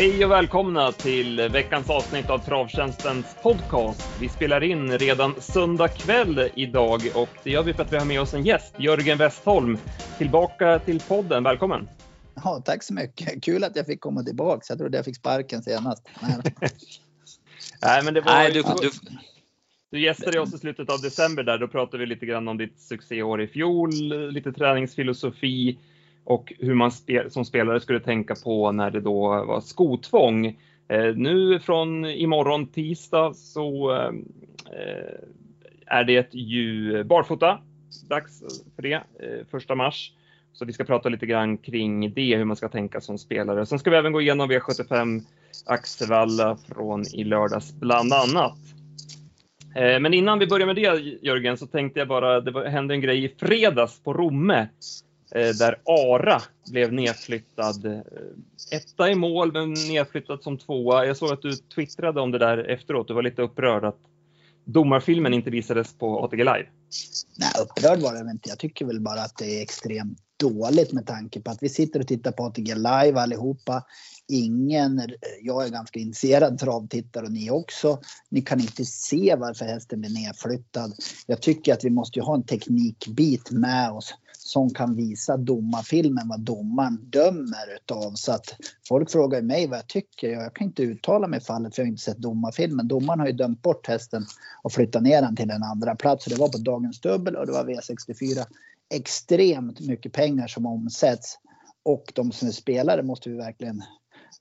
Hej och välkomna till veckans avsnitt av Travtjänstens podcast. Vi spelar in redan söndag kväll idag och det gör vi för att vi har med oss en gäst, Jörgen Westholm. Tillbaka till podden, välkommen! Ja, tack så mycket. Kul att jag fick komma tillbaka. Jag trodde jag fick sparken senast. Nej, men det var... Nej, du, du... du gästade oss i slutet av december där. Då pratade vi lite grann om ditt succéår i fjol, lite träningsfilosofi och hur man spel, som spelare skulle tänka på när det då var skotvång. Eh, nu från imorgon tisdag så eh, är det ju barfota. Dags för det, eh, första mars. Så vi ska prata lite grann kring det, hur man ska tänka som spelare. Sen ska vi även gå igenom V75 Axevalla från i lördags bland annat. Eh, men innan vi börjar med det Jörgen så tänkte jag bara, det hände en grej i fredags på Romme Eh, där Ara blev nedflyttad. Eh, etta i mål men nedflyttad som tvåa. Jag såg att du twittrade om det där efteråt. Du var lite upprörd att domarfilmen inte visades på ATG Live. Nej, upprörd var jag inte. Jag tycker väl bara att det är extremt dåligt med tanke på att vi sitter och tittar på ATG live allihopa. Ingen, jag är ganska initierad travtittare och ni också. Ni kan inte se varför hästen blir nedflyttad. Jag tycker att vi måste ha en teknikbit med oss som kan visa domarfilmen vad domaren dömer utav. Så att folk frågar mig vad jag tycker. Jag kan inte uttala mig i fallet för jag har inte sett domarfilmen. Domaren har ju dömt bort hästen och flyttat ner den till en andra plats. Det var på dagens dubbel och det var V64 extremt mycket pengar som omsätts. Och de som är spelare måste vi verkligen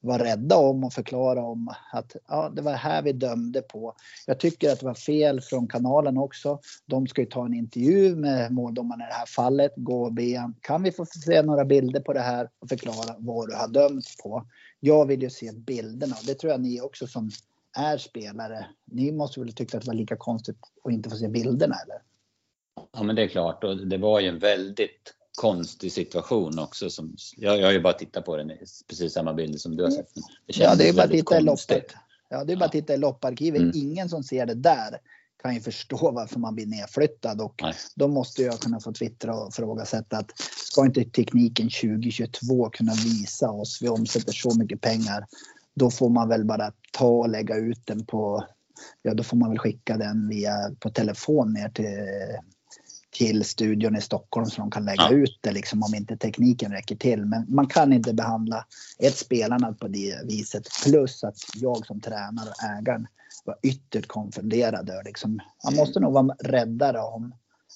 vara rädda om och förklara om att ja, det var här vi dömde på. Jag tycker att det var fel från kanalen också. De ska ju ta en intervju med måldomarna i det här fallet, gå och be kan vi få se några bilder på det här och förklara vad du har dömt på. Jag vill ju se bilderna och det tror jag ni också som är spelare. Ni måste väl tycka att det var lika konstigt att inte få se bilderna eller? Ja men det är klart och det var ju en väldigt konstig situation också. Som, jag, jag har ju bara tittat på den, precis samma bilder som du har sett. Det ja det är bara att titta i loppet. Ja det är bara att titta i lopparkivet. Mm. Ingen som ser det där kan ju förstå varför man blir nedflyttad och Nej. då måste jag kunna få twittra och ifrågasätta att ska inte tekniken 2022 kunna visa oss, vi omsätter så mycket pengar, då får man väl bara ta och lägga ut den på, ja då får man väl skicka den via på telefon ner till till studion i Stockholm så de kan lägga ja. ut det liksom om inte tekniken räcker till. Men man kan inte behandla ett spelarna på det viset. Plus att jag som tränare och ägaren var ytterst konfunderad. Liksom, man måste nog vara räddare om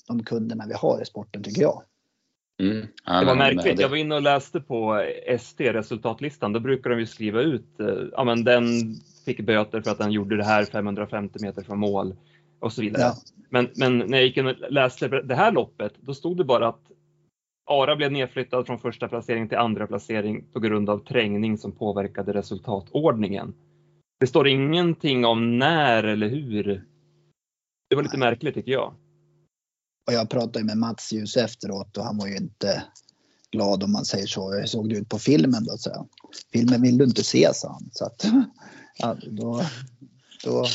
de kunderna vi har i sporten tycker jag. Mm. Ja, det var märkligt. Jag var inne och läste på ST resultatlistan. Då brukar de ju skriva ut, eh, ja men den fick böter för att den gjorde det här 550 meter från mål och så vidare. Ja. Men, men när jag gick in och läste det här loppet, då stod det bara att Ara blev nedflyttad från första placering till andra placering på grund av trängning som påverkade resultatordningen. Det står ingenting om när eller hur. Det var lite märkligt tycker jag. Och jag pratade med Mats Ljus efteråt och han var ju inte glad om man säger så. Hur såg det ut på filmen då? Så Filmen vill du inte se, sa han. Så att, ja, då, då,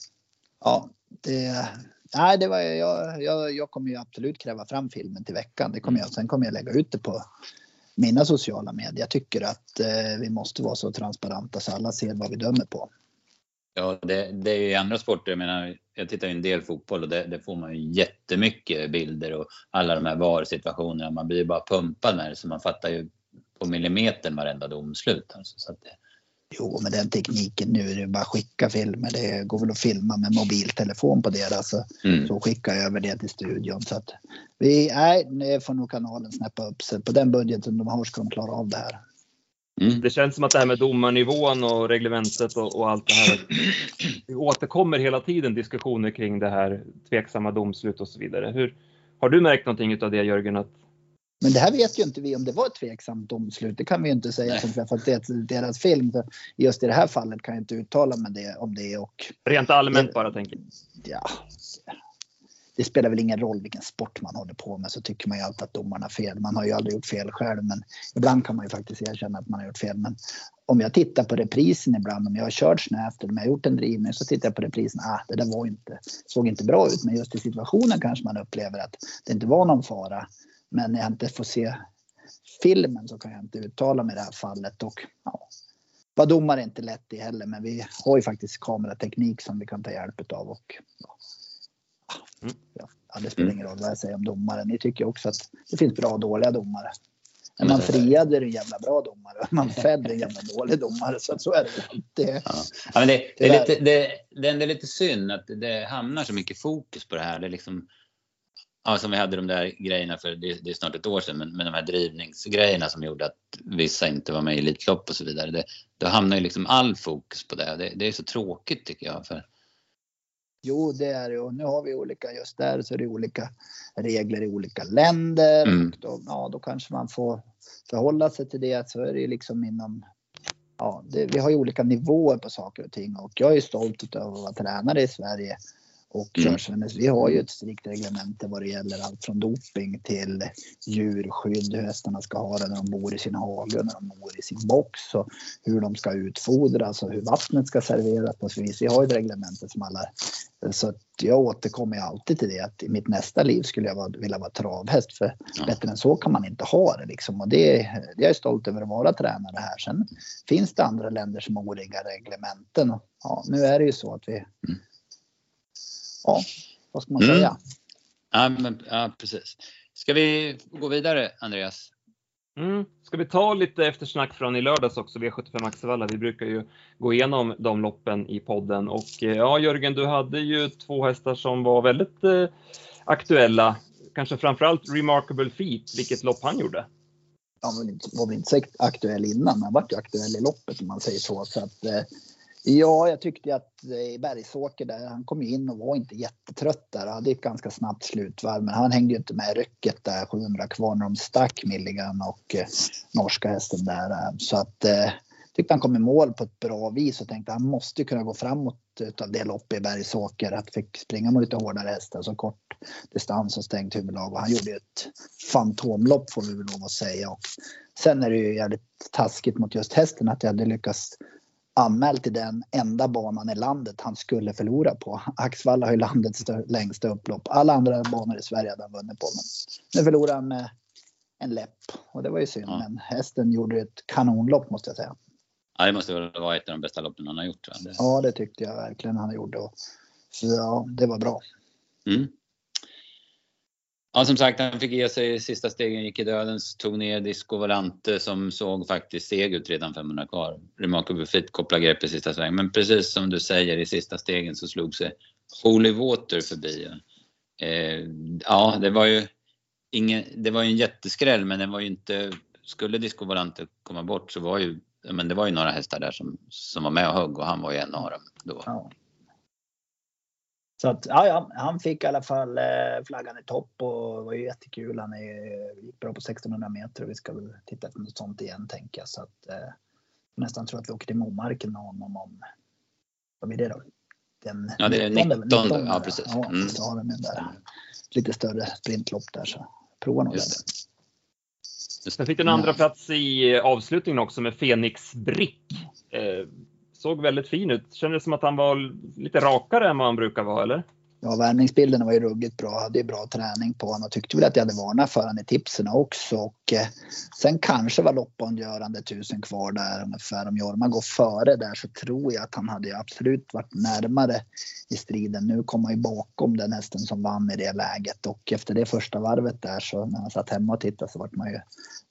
ja, det, nej, det var, jag, jag, jag kommer ju absolut kräva fram filmen till veckan. Det kommer jag, sen kommer jag lägga ut det på mina sociala medier. Jag tycker att eh, vi måste vara så transparenta så alla ser vad vi dömer på. Ja, det, det är ju andra sporter. Jag menar, jag tittar ju en del fotboll och det, det får man ju jättemycket bilder och alla de här VAR-situationerna. Man blir ju bara pumpad med det så man fattar ju på millimetern varenda domslut. Alltså, så att det, Jo, med den tekniken nu är det bara att skicka filmer. Det går väl att filma med mobiltelefon på deras. Mm. Så skicka över det till studion. Så att vi, nej, det får nog kanalen snäppa upp sig. På den budgeten de har ska de klara av det här. Mm. Det känns som att det här med domarnivån och reglementet och, och, allt det här. Det återkommer hela tiden diskussioner kring det här tveksamma domslut och så vidare. Hur, har du märkt någonting av det Jörgen? Att men det här vet ju inte vi om det var ett tveksamt domslut. Det kan vi ju inte säga som att det är deras film. Just i det här fallet kan jag inte uttala mig det, om det. Och Rent allmänt det, bara tänker Ja. Det spelar väl ingen roll vilken sport man håller på med så tycker man ju alltid att domarna fel. Man har ju aldrig gjort fel själv men ibland kan man ju faktiskt erkänna att man har gjort fel. Men om jag tittar på reprisen ibland, om jag har kört snävt eller om jag har gjort en drivning så tittar jag på reprisen. Ah, det där var inte, såg inte bra ut men just i situationen kanske man upplever att det inte var någon fara. Men när jag inte får se filmen så kan jag inte uttala mig i det här fallet. Och, ja, vara domare är inte lätt det heller, men vi har ju faktiskt kamerateknik som vi kan ta hjälp av och ja, mm. ja, det spelar ingen roll vad jag säger om domare. Ni tycker också att det finns bra och dåliga domare. Är man friad är det en jävla bra domare. Är man fälld är en jävla dålig domare. Så, så är det alltid. Ja. ja. det, det, är lite, det, det är lite synd att det hamnar så mycket fokus på det här. Det är liksom, ja, som vi hade de där grejerna för det, det är snart ett år sedan, men, men de här drivningsgrejerna som gjorde att vissa inte var med i Elitlopp och så vidare. Det, då hamnar ju liksom all fokus på det. det. Det är så tråkigt tycker jag. För Jo, det är det och nu har vi olika, just där så är det olika regler i olika länder. Mm. Och då, ja, då kanske man får förhålla sig till det. Så är det ju liksom inom, ja, det, vi har ju olika nivåer på saker och ting och jag är stolt över att vara tränare i Sverige och mm. Vi har ju ett strikt reglemente vad det gäller allt från doping till djurskydd, hur hästarna ska ha det när de bor i sin hage, när de bor i sin box och hur de ska utfodras och hur vattnet ska serveras på så vis. Vi har ju ett reglemente som alla... Så jag återkommer alltid till det att i mitt nästa liv skulle jag vilja vara travhäst för ja. bättre än så kan man inte ha det liksom. Och det, jag är stolt över att vara tränare här. Sen finns det andra länder som har olika reglementen. Ja, nu är det ju så att vi mm ja, vad ska man mm. säga? Ja, men, ja, precis. Ska vi gå vidare, Andreas? Mm. Ska vi ta lite eftersnack från i lördags också, V75 Axevalla. Vi brukar ju gå igenom de loppen i podden och eh, ja, Jörgen, du hade ju två hästar som var väldigt eh, aktuella. Kanske framförallt Remarkable Feet, vilket lopp han gjorde. Han var väl inte så aktuell innan, men han var ju aktuell i loppet om man säger så. så att, eh, Ja, jag tyckte att i Bergsåker där, han kom in och var inte jättetrött där. Han hade ett ganska snabbt slutvarv, men han hängde ju inte med i rycket där 700 kvar när de stack Milligan och eh, norska hästen där. Så att eh, tyckte han kom i mål på ett bra vis och tänkte att han måste kunna gå framåt utav det loppet i Bergsåker. Att fick springa mot lite hårdare hästar, så kort distans och stängt huvudlag. Och han gjorde ett fantomlopp får vi väl lov att säga. Och sen är det ju jävligt taskigt mot just hästen att jag hade lyckats anmält till den enda banan i landet han skulle förlora på. Axvalla har ju landets längsta upplopp. Alla andra banor i Sverige hade han vunnit på. Men nu förlorade han med en läpp och det var ju synd. Ja. Men hästen gjorde ett kanonlopp måste jag säga. Ja, det måste vara ett av de bästa loppen han har gjort. Ja, det tyckte jag verkligen han gjorde. Och, så ja, det var bra. Mm. Ja, som sagt, han fick ge sig sista stegen, gick i dödens, tog ner Disco Volante som såg faktiskt seg ut redan 500 kvar. Remarkable Buffit kopplade grepp i sista svängen. Men precis som du säger, i sista stegen så slog sig Holy Water förbi. Eh, ja, det var ju ingen, det var ju en jätteskräll, men det var ju inte, skulle Disco Volante komma bort så var ju, men det var ju några hästar där som, som var med och högg och han var ju en av dem då. Ja. Så att, ja, ja, han fick i alla fall eh, flaggan i topp och det var ju jättekul. Han är, gick bra på 1600 meter och vi ska väl titta på något sånt igen tänker jag. Så att eh, nästan tror att vi åker till Momarken med honom om, vad blir det då? Den ja, det är 19, 19, 19 ja precis. Ja, mm. så har de där lite större sprintlopp där så prova nog det. Sen fick den andra plats i avslutningen också med Fenix Brick. Eh, såg väldigt fin ut. Kändes som att han var lite rakare än vad han brukar vara, eller? Ja, värmningsbilderna var ju ruggigt bra. Hade ju bra träning på honom och tyckte väl att jag hade varnat för honom i tipsen också. Och, eh, sen kanske var loppavgörande tusen kvar där ungefär. Om Jorma går före där så tror jag att han hade absolut varit närmare i striden. Nu kom han ju bakom den hästen som vann i det läget och efter det första varvet där så när han satt hemma och tittade så vart man ju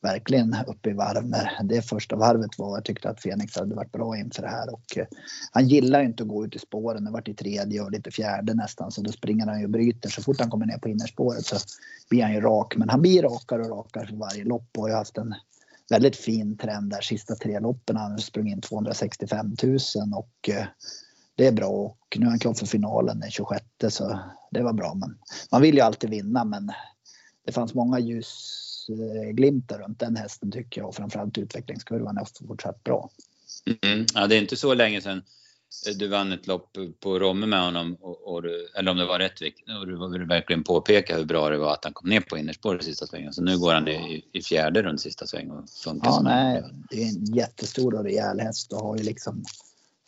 verkligen uppe i varv när det första varvet var. Jag tyckte att Fenix hade varit bra inför det här och eh, han gillar ju inte att gå ut i spåren. Det vart i tredje och lite fjärde nästan och då springer han ju och bryter. Så fort han kommer ner på innerspåret så blir han ju rak. Men han blir rakare och rakare för varje lopp och har haft en väldigt fin trend där sista tre loppen. Han har sprungit in 265 000 och eh, det är bra och nu är han klar för finalen den 26 så det var bra. Men man vill ju alltid vinna men det fanns många ljusglimtar runt den hästen tycker jag och framförallt utvecklingskurvan är fortsatt bra. Mm. Ja, det är inte så länge sedan du vann ett lopp på Romme med honom, och, och du, eller om det var Rättvik, och du vill verkligen påpeka hur bra det var att han kom ner på innerspår i sista svängen. Så nu går han i, i fjärde runt sista sväng och funkar Ja, nej, det är en jättestor och rejäl häst och har ju liksom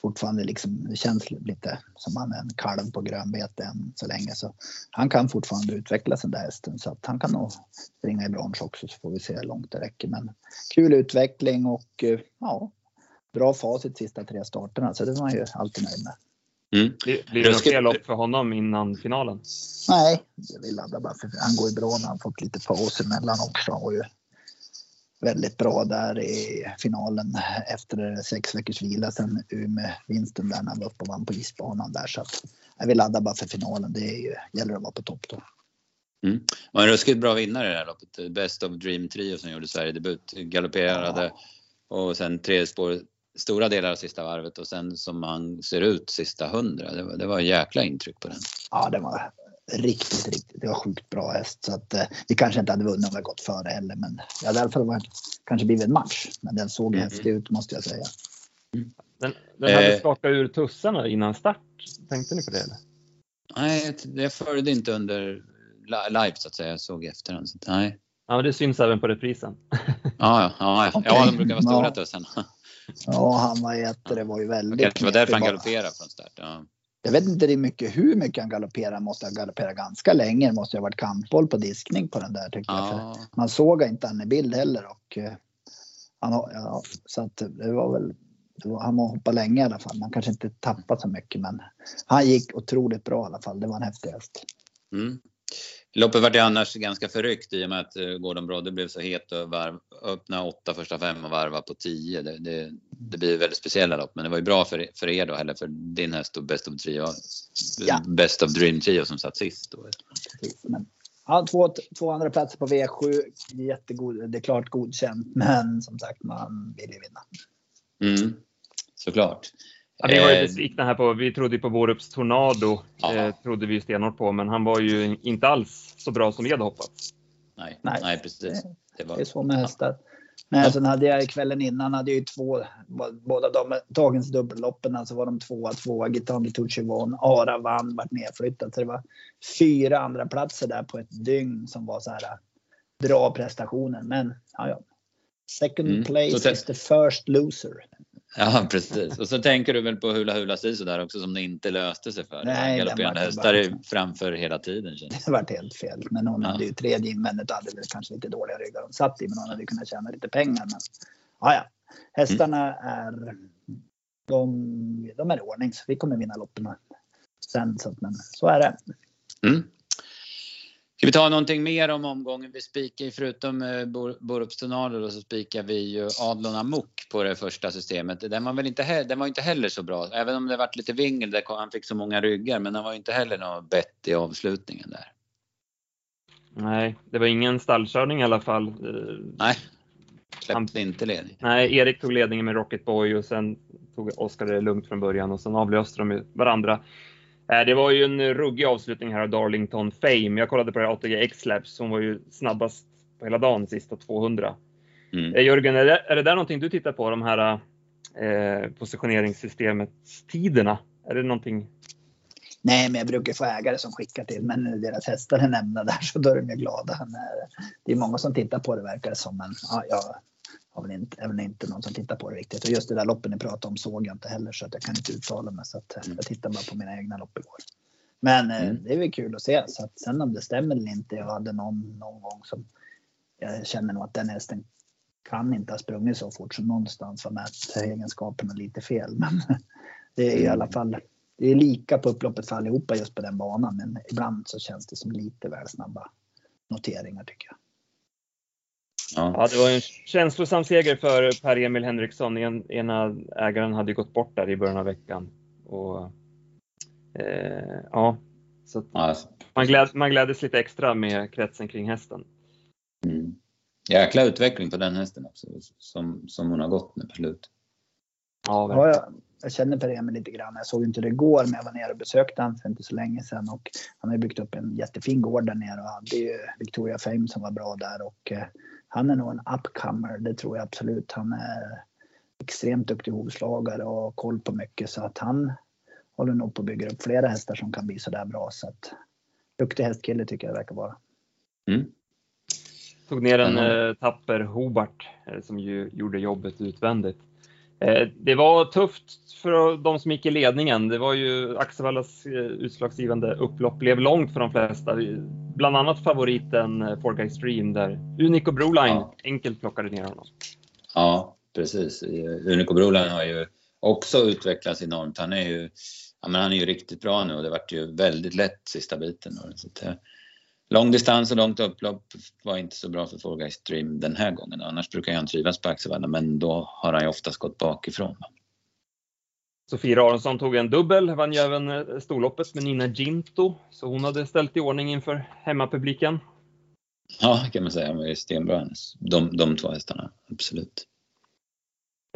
fortfarande liksom, det känns lite som han är en kalv på grönbete än så länge. Så han kan fortfarande utvecklas den där hästen så att han kan nog springa i brons också så får vi se hur långt det räcker. Men kul utveckling och ja, bra facit sista tre starterna så det var man ju alltid nöjd med. Mm. Blir det något fler lopp för honom innan finalen? Nej, jag vill ladda bara för han går ju bra när han fått lite paus emellan också. Han var ju väldigt bra där i finalen efter sex veckors vila sen Umeå-vinsten där när han var uppe och vann på isbanan där. Så att jag vill ladda bara för finalen. Det är ju, gäller att vara på topp då. Mm. Och en ruskigt bra vinnare i det här loppet. Best of Dream Trio som gjorde Sverigedebut. Galopperade ja. och sen tre spår stora delar av sista varvet och sen som han ser ut sista hundra. Det var, det var jäkla intryck på den. Ja, det var riktigt, riktigt. Det var sjukt bra häst så att eh, vi kanske inte hade vunnit om vi gått före heller, men det hade i alla fall varit, kanske blivit en match. Men den såg mm. häftig ut måste jag säga. Mm. Den, den hade eh, skakat ur tussarna innan start. Tänkte ni på det eller? Nej, jag följde inte under live så att säga. Jag såg efterhand. Så, nej. Ja, men det syns även på reprisen. ja, ja, ja, okay. ja, de brukar vara stora ja. tussarna. Ja, han var jätte, det var ju väldigt. Det kanske var därför han galopperade från start. Ja. Jag vet inte det mycket hur mycket han galopperar. Han måste ha galopperat ganska länge. Det måste ha varit kampboll på diskning på den där tycker ja. jag. man såg inte han i bild heller och uh, han, ja, så att det var väl var, han hoppat länge i alla fall. Man kanske inte tappat så mycket men han gick otroligt bra i alla fall. Det var en häftig häst. Mm. Loppet var det annars ganska förryckt i och med att eh, Gordon Brodde blev så het och varv, öppna åtta första fem och varva på tio. Det, det, det blir väldigt speciella lopp, men det var ju bra för, för er då, eller för din häst och Best of Trio. Ja. Best of Dream Trio som satt sist. Då. Ja, två, två andra platser på V7. Jättegod, det är klart godkänt, men som sagt, man vill ju vinna. Mm, såklart. Ja, vi var ju eh, besvikna här på, vi trodde på Vårups Tornado, eh, trodde vi stenhårt på, men han var ju inte alls så bra som vi hade hoppats. Nej, nej, nej precis. Det, var... det är så med hästar. Men ja. sen hade jag kvällen innan hade jag ju två, båda de dagens dubbelloppen, alltså var de tvåa, tvåa, Gitandi Tucci vann, Ara vann, vart nedflyttad. Så det var fyra andra platser där på ett dygn som var så här bra prestationer. Men ja, ja. Second mm. place is the first loser. Ja, precis. Och så tänker du väl på Hula Hula Sisu där också som det inte löste sig för. Nej, Galopperande hästar framför hela tiden. Känns. Det vart helt fel. Men hon ja. hade ju tredje invändigt och hade väl kanske lite dåliga ryggar hon satt i. Men hon hade kunnat tjäna lite pengar. Men ja, ja. Hästarna mm. är de, de är i ordning så vi kommer vinna loppen sen. Så, men så är det. Mm. Ska vi ta någonting mer om omgången? Vi spikar ju förutom eh, Borups och så spikar vi ju Adlon Amok på det första systemet. Den var väl inte, den var inte heller så bra, även om det varit lite vingel där han fick så många ryggar, men den var inte heller något bett i avslutningen där. Nej, det var ingen stallkörning i alla fall. Nej, släppte inte ledning. Nej, Erik tog ledningen med Rocket Boy och sen tog Oskar det lugnt från början och sen avlöste de varandra. Eh, det var ju en ruggig avslutning här av Darlington Fame. Jag kollade på det ATG X-Labs. Hon var ju snabbast på hela dagen, sista 200. Mm. Eh, Jörgen, är det, är det där någonting du tittar på? De här eh, positioneringssystemets tiderna? Är det någonting? Nej, men jag brukar få ägare som skickar till men deras hästar är nämnda där så då är de ju glada. Det är många som tittar på det verkar det som. Men ja, jag har väl inte, är väl inte någon som tittar på det riktigt. Och just det där loppen ni pratade om såg jag inte heller så att jag kan inte uttala mig. Så att mm. jag tittar bara på mina egna lopp igår. Men eh, mm. det är väl kul att se. Så att sen om det stämmer eller inte. Jag hade någon, någon gång som jag känner nog att den hästen kan inte ha sprungit så fort som någonstans var mätegenskaperna lite fel. Men det är i alla mm. fall det är lika på upploppet för allihopa just på den banan. Men ibland så känns det som lite väl snabba noteringar tycker jag. Ja. ja. det var en känslosam seger för Per-Emil Henriksson. En, ena ägaren hade gått bort där i början av veckan. Och, eh, ja, så ja. Man, gläd, man gläddes lite extra med kretsen kring hästen. Mm. Jäkla utveckling på den hästen också, som, som hon har gått nu på slut. Ja, ja jag, jag känner Per-Emil lite grann. Jag såg inte det igår, men jag var nere och besökte honom för inte så länge sedan. Och han har byggt upp en jättefin gård där nere och hade ju Victoria Fame som var bra där. Och, eh, han är nog en upcomer, det tror jag absolut. Han är extremt duktig hovslagare och har koll på mycket så att han håller nog på att bygga upp flera hästar som kan bli så där bra. Så att, duktig hästkille tycker jag det verkar vara. Mm. Tog ner en mm. tapper Hobart eh, som ju gjorde jobbet utvändigt. Eh, det var tufft för de som gick i ledningen. Det var ju Axevallas utslagsgivande upplopp blev långt för de flesta. Bland annat favoriten Four Guys Stream där Unico Broline ja. enkelt plockade ner honom. Ja, precis. Unico Broline har ju också utvecklats enormt. Han är ju, ja, men han är ju riktigt bra nu och det vart ju väldigt lätt sista biten. Så att, eh, lång distans och långt upplopp var inte så bra för Four Guys Dream den här gången. Annars brukar han trivas på Axevalla men då har han ju oftast gått bakifrån. Sofie Aronsson tog en dubbel, vann ju även eh, storloppet med Nina Ginto, så hon hade ställt i ordning inför hemmapubliken. Ja, kan man säga. Var ju stenbra de, de två hästarna, absolut.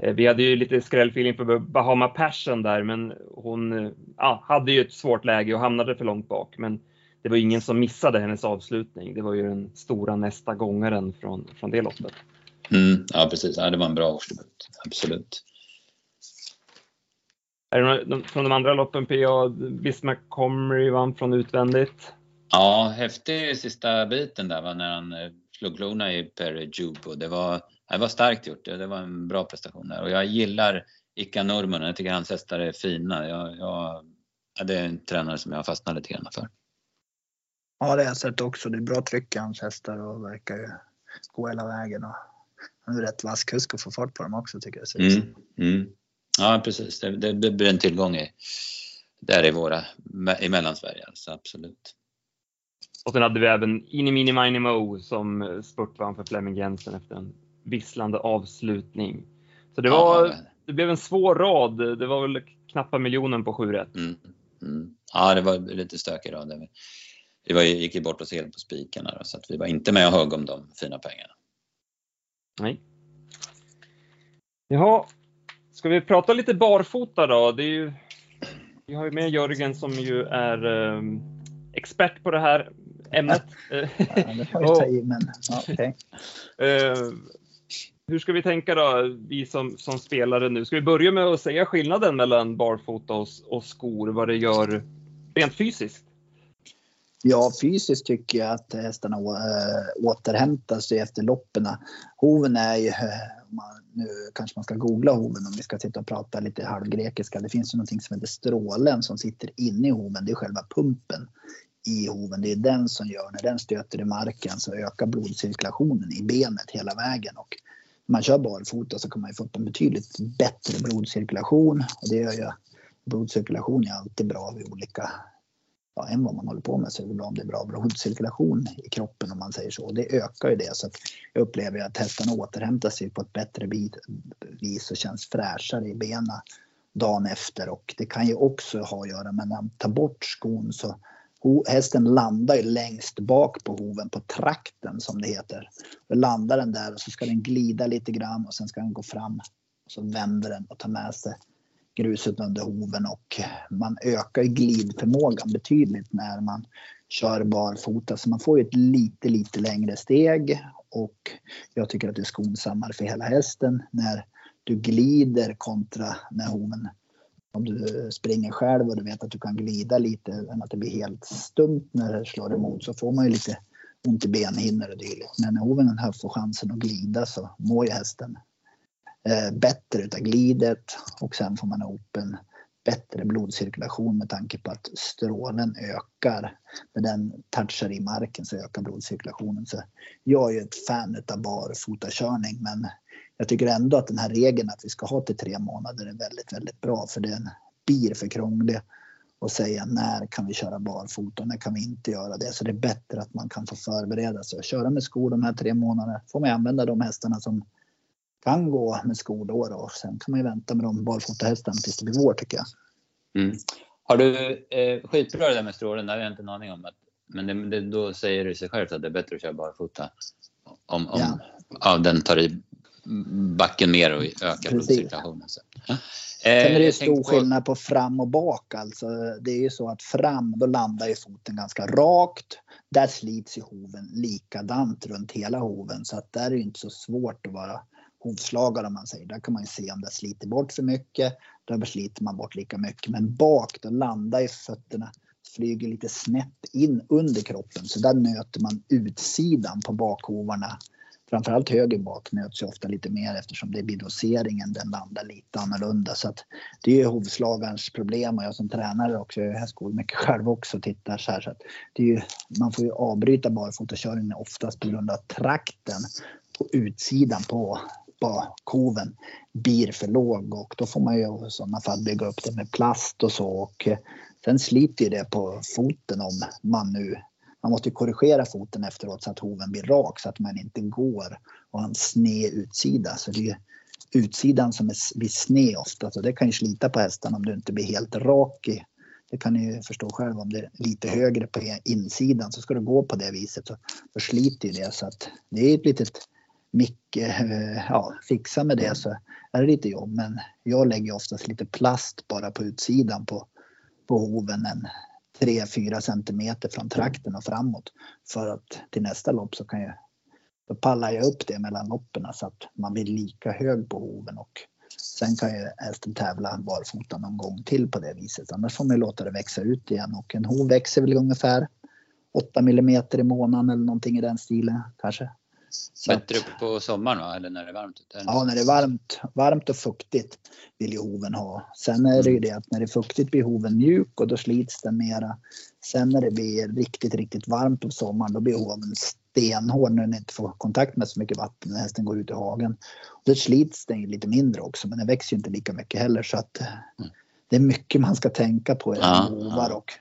Eh, vi hade ju lite skrällfeeling för Bahama Passion där, men hon eh, ja, hade ju ett svårt läge och hamnade för långt bak. Men det var ingen som missade hennes avslutning. Det var ju den stora nästa gångaren från, från det loppet. Mm, ja, precis. Ja, det var en bra årsdebut. Absolut. Från de andra loppen, PA? Bismarck Comrie vann från utvändigt. Ja, häftig sista biten där va, när han eh, slog klorna i Perry Jubo. Det var, det var starkt gjort. Det var en bra prestation där. Och jag gillar Ika Nurmunen. Jag tycker hans hästar är fina. Jag, jag, det är en tränare som jag fastnar lite grann för. Ja, det har jag sett också. Det är bra tryck i hans hästar och verkar ju gå hela vägen. Och han är rätt vass kusk och få fart på dem också tycker jag. Mm, mm. Ja, precis. Det, det, det, blir en tillgång i, där i våra, i Mellansverige, alltså, absolut. Och sen hade vi även Inimini Mini Mo som spurtvann för Flemming Jensen efter en visslande avslutning. Så det, var, ja, det blev en svår rad. Det var väl knappa miljonen på 7 rätt. Mm, mm. Ja, det var lite stökig rad. Vi var, gick ju bort oss helt på spikarna så att vi var inte med och högg om de fina pengarna. Nej. Jaha, ska vi prata lite barfota då? Det är ju, vi har ju med Jörgen som ju är eh, expert på det här ämnet. ja, det får jag ta i, men ja, okay. eh, hur ska vi tänka då, vi som, som spelare nu? Ska vi börja med att säga skillnaden mellan barfota och, och skor, vad det gör rent fysiskt? Ja, fysiskt tycker jag att hästarna eh, återhämtar sig efter loppen. Hoven är ju, eh, nu kanske man ska googla hoven om vi ska sitta och prata lite halvgrekiska. Det finns ju någonting som heter strålen som sitter inne i hoven. Det är själva pumpen i hoven. Det är den som gör, när den stöter i marken så ökar blodcirkulationen i benet hela vägen. Och när man kör barfota så kan man ju få en betydligt bättre blodcirkulation. Och det gör ju blodcirkulation är alltid bra vid olika ja, än vad man håller på med så är det bra om det är bra blodcirkulation i kroppen om man säger så. Det ökar ju det så att jag upplever att hästarna återhämtar sig på ett bättre vis och känns fräschare i benen dagen efter och det kan ju också ha att göra med när man tar bort skon så hästen landar ju längst bak på hoven på trakten som det heter. Då landar den där och så ska den glida lite grann och sen ska den gå fram. Och så vänder den och tar med sig gruset under hoven och man ökar glidförmågan betydligt när man kör barfota. Så man får ju ett lite, lite längre steg och jag tycker att det är skonsammare för hela hästen när du glider kontra när hoven om du springer själv och du vet att du kan glida lite än att det blir helt stumt när det slår emot så får man ju lite ont i benhinnor och dylikt. Men när hoven får chansen att glida så mår ju hästen Eh, bättre utav glidet och sen får man ihop en bättre blodcirkulation med tanke på att strålen ökar. När den touchar i marken så ökar blodcirkulationen. Så jag är ju ett fan utav barfotakörning men jag tycker ändå att den här regeln att vi ska ha till tre månader är väldigt, väldigt bra för den blir för krånglig och säga när kan vi köra barfota och när kan vi inte göra det. Så det är bättre att man kan få förbereda sig och köra med skor de här tre månaderna. Får man använda de hästarna som kan gå med skor då, då. Sen kan man ju vänta med de barfotahästarna tills det blir vår tycker jag. Mm. Har du eh, skitbra det där med strålen, det har jag inte en aning om. Att, men det, det, då säger det sig självt att det är bättre att köra barfota. Om, om ja. ja den tar i backen mer och ökar blodcirkulationen. Ja. Sen är det ju stor skillnad på fram och bak. Alltså, det är ju så att fram, då landar ju foten ganska rakt. Där slits ju hoven likadant runt hela hoven så att där är det inte så svårt att vara hovslagare om man säger. Där kan man ju se om det sliter bort för mycket. Då sliter man bort lika mycket. Men bak då landar ju fötterna, flyger lite snett in under kroppen. Så där nöter man utsidan på bakhovarna. Framförallt höger bak nöts ju ofta lite mer eftersom det är doseringen, den landar lite annorlunda. Så att det är ju hovslagarens problem och jag som tränare också, jag är mycket själv också och tittar så här. Så att det är ju, man får ju avbryta barfotakörningen oftast på grund av trakten på utsidan på koven blir för låg och då får man ju i sådana fall bygga upp det med plast och så och eh, sen sliter ju det på foten om man nu man måste korrigera foten efteråt så att hoven blir rak så att man inte går och har en sned utsida. Så det är utsidan som är, blir sned ofta så det kan ju slita på hästen om du inte blir helt rak i det kan ni ju förstå själv om det är lite högre på insidan så ska du gå på det viset så då sliter ju det så att det är ett litet mycket, eh, ja, fixa med det så är det lite jobb. Men jag lägger oftast lite plast bara på utsidan på, på hoven en 3-4 centimeter från trakten och framåt. För att till nästa lopp så kan jag, då pallar jag upp det mellan loppen så att man blir lika hög på hoven och sen kan ju hästen tävla barfota någon gång till på det viset. Annars får man låta det växa ut igen och en hov växer väl ungefär 8 millimeter i månaden eller någonting i den stilen kanske. Bättre att, på sommaren va? eller när det är varmt? Ja, när det är varmt, varmt och fuktigt vill ju hoven ha. Sen är det ju det att när det är fuktigt blir hoven mjuk och då slits den mera. Sen när det blir riktigt, riktigt varmt på sommaren då blir hoven stenhård när den inte får kontakt med så mycket vatten när hästen går ut i hagen. Då slits den ju lite mindre också men den växer ju inte lika mycket heller så att mm. det är mycket man ska tänka på i ja, hovar och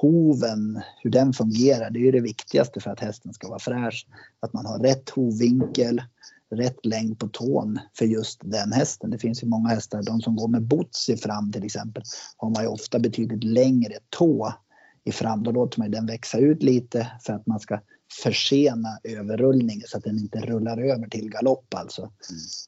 hoven, hur den fungerar, det är ju det viktigaste för att hästen ska vara fräsch. Att man har rätt hovvinkel, rätt längd på tån för just den hästen. Det finns ju många hästar, de som går med bots i fram till exempel, har man ju ofta betydligt längre tå i fram. Då låter man den växa ut lite för att man ska försena överrullningen så att den inte rullar över till galopp alltså. Mm.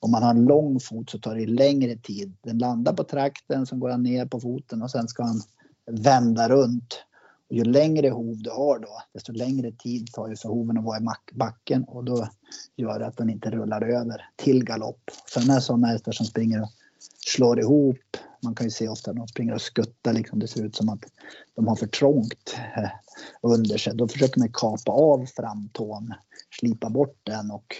Om man har en lång fot så tar det längre tid. Den landar på trakten, sen går han ner på foten och sen ska han vända runt ju längre hov du har då, desto längre tid tar det för hoven att vara i backen och då gör det att den inte rullar över till galopp. Sen är det sådana hästar som springer och slår ihop. Man kan ju se ofta när de springer och skuttar liksom. Det ser ut som att de har för trångt eh, under sig. Då försöker man kapa av framtån, slipa bort den och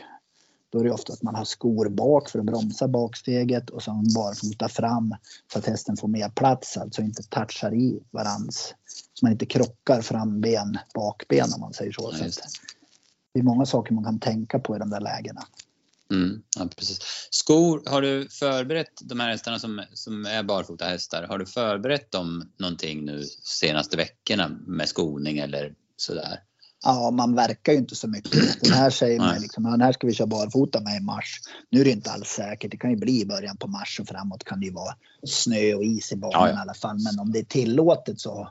då är det ofta att man har skor bak för att bromsa baksteget och så barfota fram så att hästen får mer plats, alltså inte touchar i varans. Så man inte krockar framben, bakben om man säger så. Så det är många saker man kan tänka på i de där lägena. Mm, ja, precis. Skor, har du förberett de här hästarna som, som är barfota hästar, har du förberett dem någonting nu senaste veckorna med skoning eller sådär? Ja, man verkar ju inte så mycket. Den här säger man liksom, den här ska vi köra barfota med i mars. Nu är det inte alls säkert. Det kan ju bli i början på mars och framåt kan det ju vara snö och is i banan ja, ja. i alla fall. Men om det är tillåtet så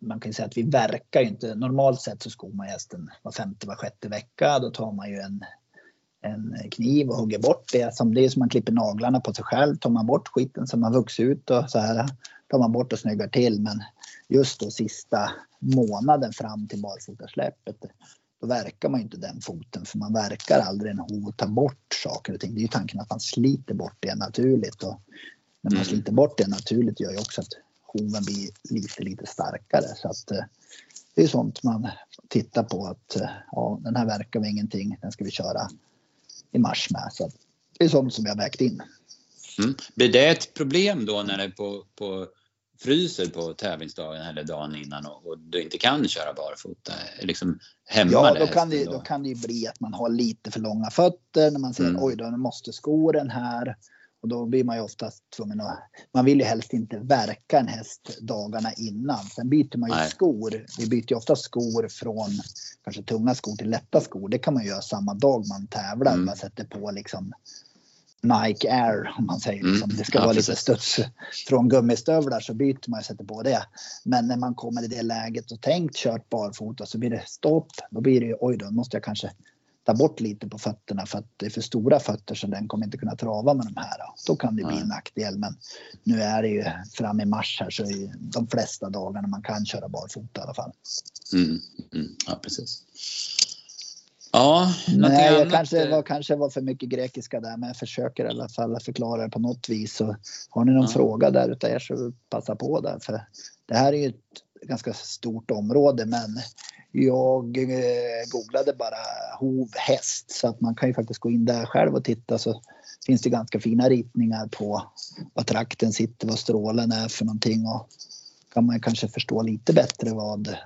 man kan ju säga att vi verkar ju inte. Normalt sett så skor man hästen var femte, var sjätte vecka. Då tar man ju en, en kniv och hugger bort det. Som det är som man klipper naglarna på sig själv. Tar man bort skiten som har vuxit ut och så här tar man bort och snyggar till. Men just då sista månaden fram till barfotasläppet då verkar man inte den foten för man verkar aldrig en hov ta bort saker och ting. Det är ju tanken att man sliter bort det naturligt och när man mm. sliter bort det naturligt gör ju också att hoven blir lite, lite starkare så att eh, det är sånt man tittar på att eh, ja, den här verkar vi ingenting, den ska vi köra i mars med. Så det är sånt som jag vägt in. Mm. Blir det ett problem då när det är på, på fryser på tävlingsdagen eller dagen innan och, och du inte kan köra barfota? Liksom hämmar ja, då kan, det, då? då kan det ju bli att man har lite för långa fötter när man ser mm. oj då måste skoren här. Och då blir man ju oftast tvungen att, man vill ju helst inte verka en häst dagarna innan. Sen byter man ju Nej. skor. Vi byter ju ofta skor från kanske tunga skor till lätta skor. Det kan man göra samma dag man tävlar. Mm. Man sätter på liksom Nike Air om man säger. Liksom. Mm. Det ska ja, vara precis. lite studs från gummistövlar så byter man och sätter på det. Men när man kommer i det läget och tänkt kört barfota så blir det stopp. Då blir det ju oj då måste jag kanske ta bort lite på fötterna för att det är för stora fötter så den kommer inte kunna trava med de här. Då kan det bli en nackdel. Men nu är det ju fram i mars här så är de flesta dagarna man kan köra barfota i alla fall. Mm, mm, ja, precis. Ja, Nej, jag kanske var, kanske var för mycket grekiska där, men jag försöker i alla fall förklara det på något vis. Så har ni någon ja. fråga där utav er så passa på där. För det här är ju ett ganska stort område, men jag eh, googlade bara hov häst så att man kan ju faktiskt gå in där själv och titta så finns det ganska fina ritningar på vad trakten sitter, vad strålen är för någonting och kan man kanske förstå lite bättre vad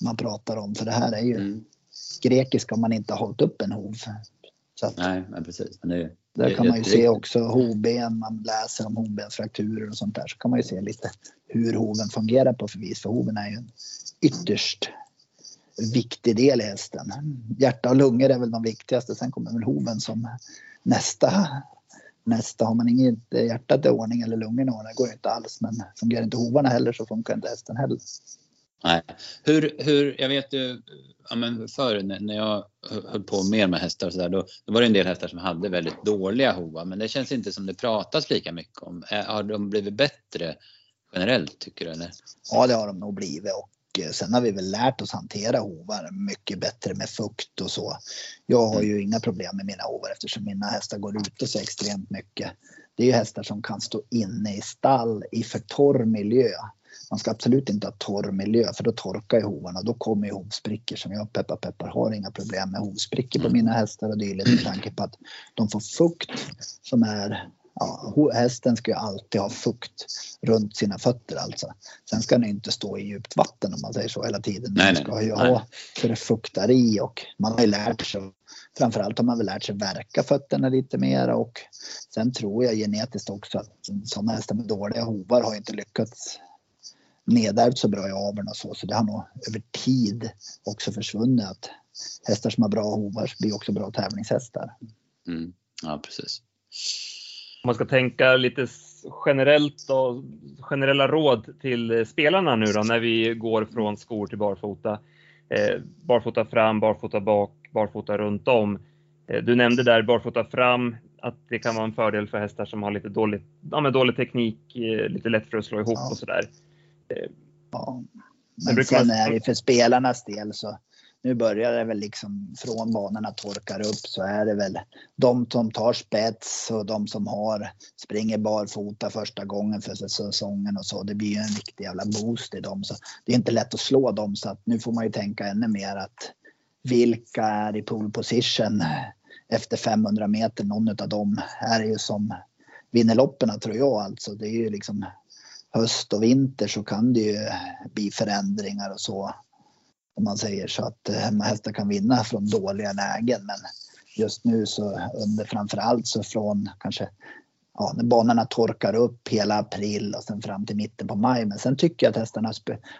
man pratar om för det här är ju mm grekiska om man inte har hållit upp en hov Så att, Nej, men precis. Men det, där kan man ju se också hovben, man läser om hovbensfrakturer och sånt där. Så kan man ju se lite hur hoven fungerar på förvis. För hoven är ju en ytterst viktig del i hästen. Hjärta och lungor är väl de viktigaste. Sen kommer väl hoven som nästa. Nästa har man inget hjärtat i ordning eller lungorna i ordning, det går ju inte alls. Men fungerar inte hovarna heller så funkar inte hästen heller. Nej. Hur, hur, jag vet ju, ja men förr när jag höll på mer med hästar och så där, då, då, var det en del hästar som hade väldigt dåliga hovar. Men det känns inte som det pratas lika mycket om. Har de blivit bättre generellt tycker du? Eller? Ja, det har de nog blivit. Och eh, sen har vi väl lärt oss hantera hovar mycket bättre med fukt och så. Jag har ju inga problem med mina hovar eftersom mina hästar går ute så extremt mycket. Det är ju hästar som kan stå inne i stall i för torr miljö man ska absolut inte ha torr miljö för då torkar ju hovarna. Då kommer ju hovsprickor som jag peppar peppar har inga problem med hovsprickor på mm. mina hästar och dylikt med tanke på att de får fukt som är Ja, hästen ska ju alltid ha fukt runt sina fötter alltså. Sen ska den inte stå i djupt vatten om man säger så hela tiden. Den ska ju ha så det fuktar i och man har ju lärt sig Framförallt har man väl lärt sig verka fötterna lite mer och sen tror jag genetiskt också att sådana hästar med dåliga hovar har inte lyckats nedärvt så bra i aveln och så. Så det har nog över tid också försvunnit att hästar som har bra hovar blir också bra tävlingshästar. Mm. Ja, precis. Om man ska tänka lite generellt och generella råd till spelarna nu då när vi går från skor till barfota. Eh, barfota fram, barfota bak, barfota runt om. Eh, du nämnde där barfota fram, att det kan vara en fördel för hästar som har lite dålig, ja, dålig teknik, eh, lite lätt för att slå ihop ja. och sådär. Ja. Men sen är det för spelarnas del så nu börjar det väl liksom från banorna torkar upp så är det väl de som tar spets och de som har springer barfota första gången för säsongen och så. Det blir ju en riktig jävla boost i dem. Så det är inte lätt att slå dem så att nu får man ju tänka ännu mer att vilka är i pole position efter 500 meter. Någon av dem är ju som vinner loppen tror jag alltså. Det är ju liksom höst och vinter så kan det ju bli förändringar och så. Om man säger så att hemmahästar kan vinna från dåliga lägen. Men just nu så under framförallt så från kanske ja, när banorna torkar upp hela april och sen fram till mitten på maj. Men sen tycker jag att hästarna,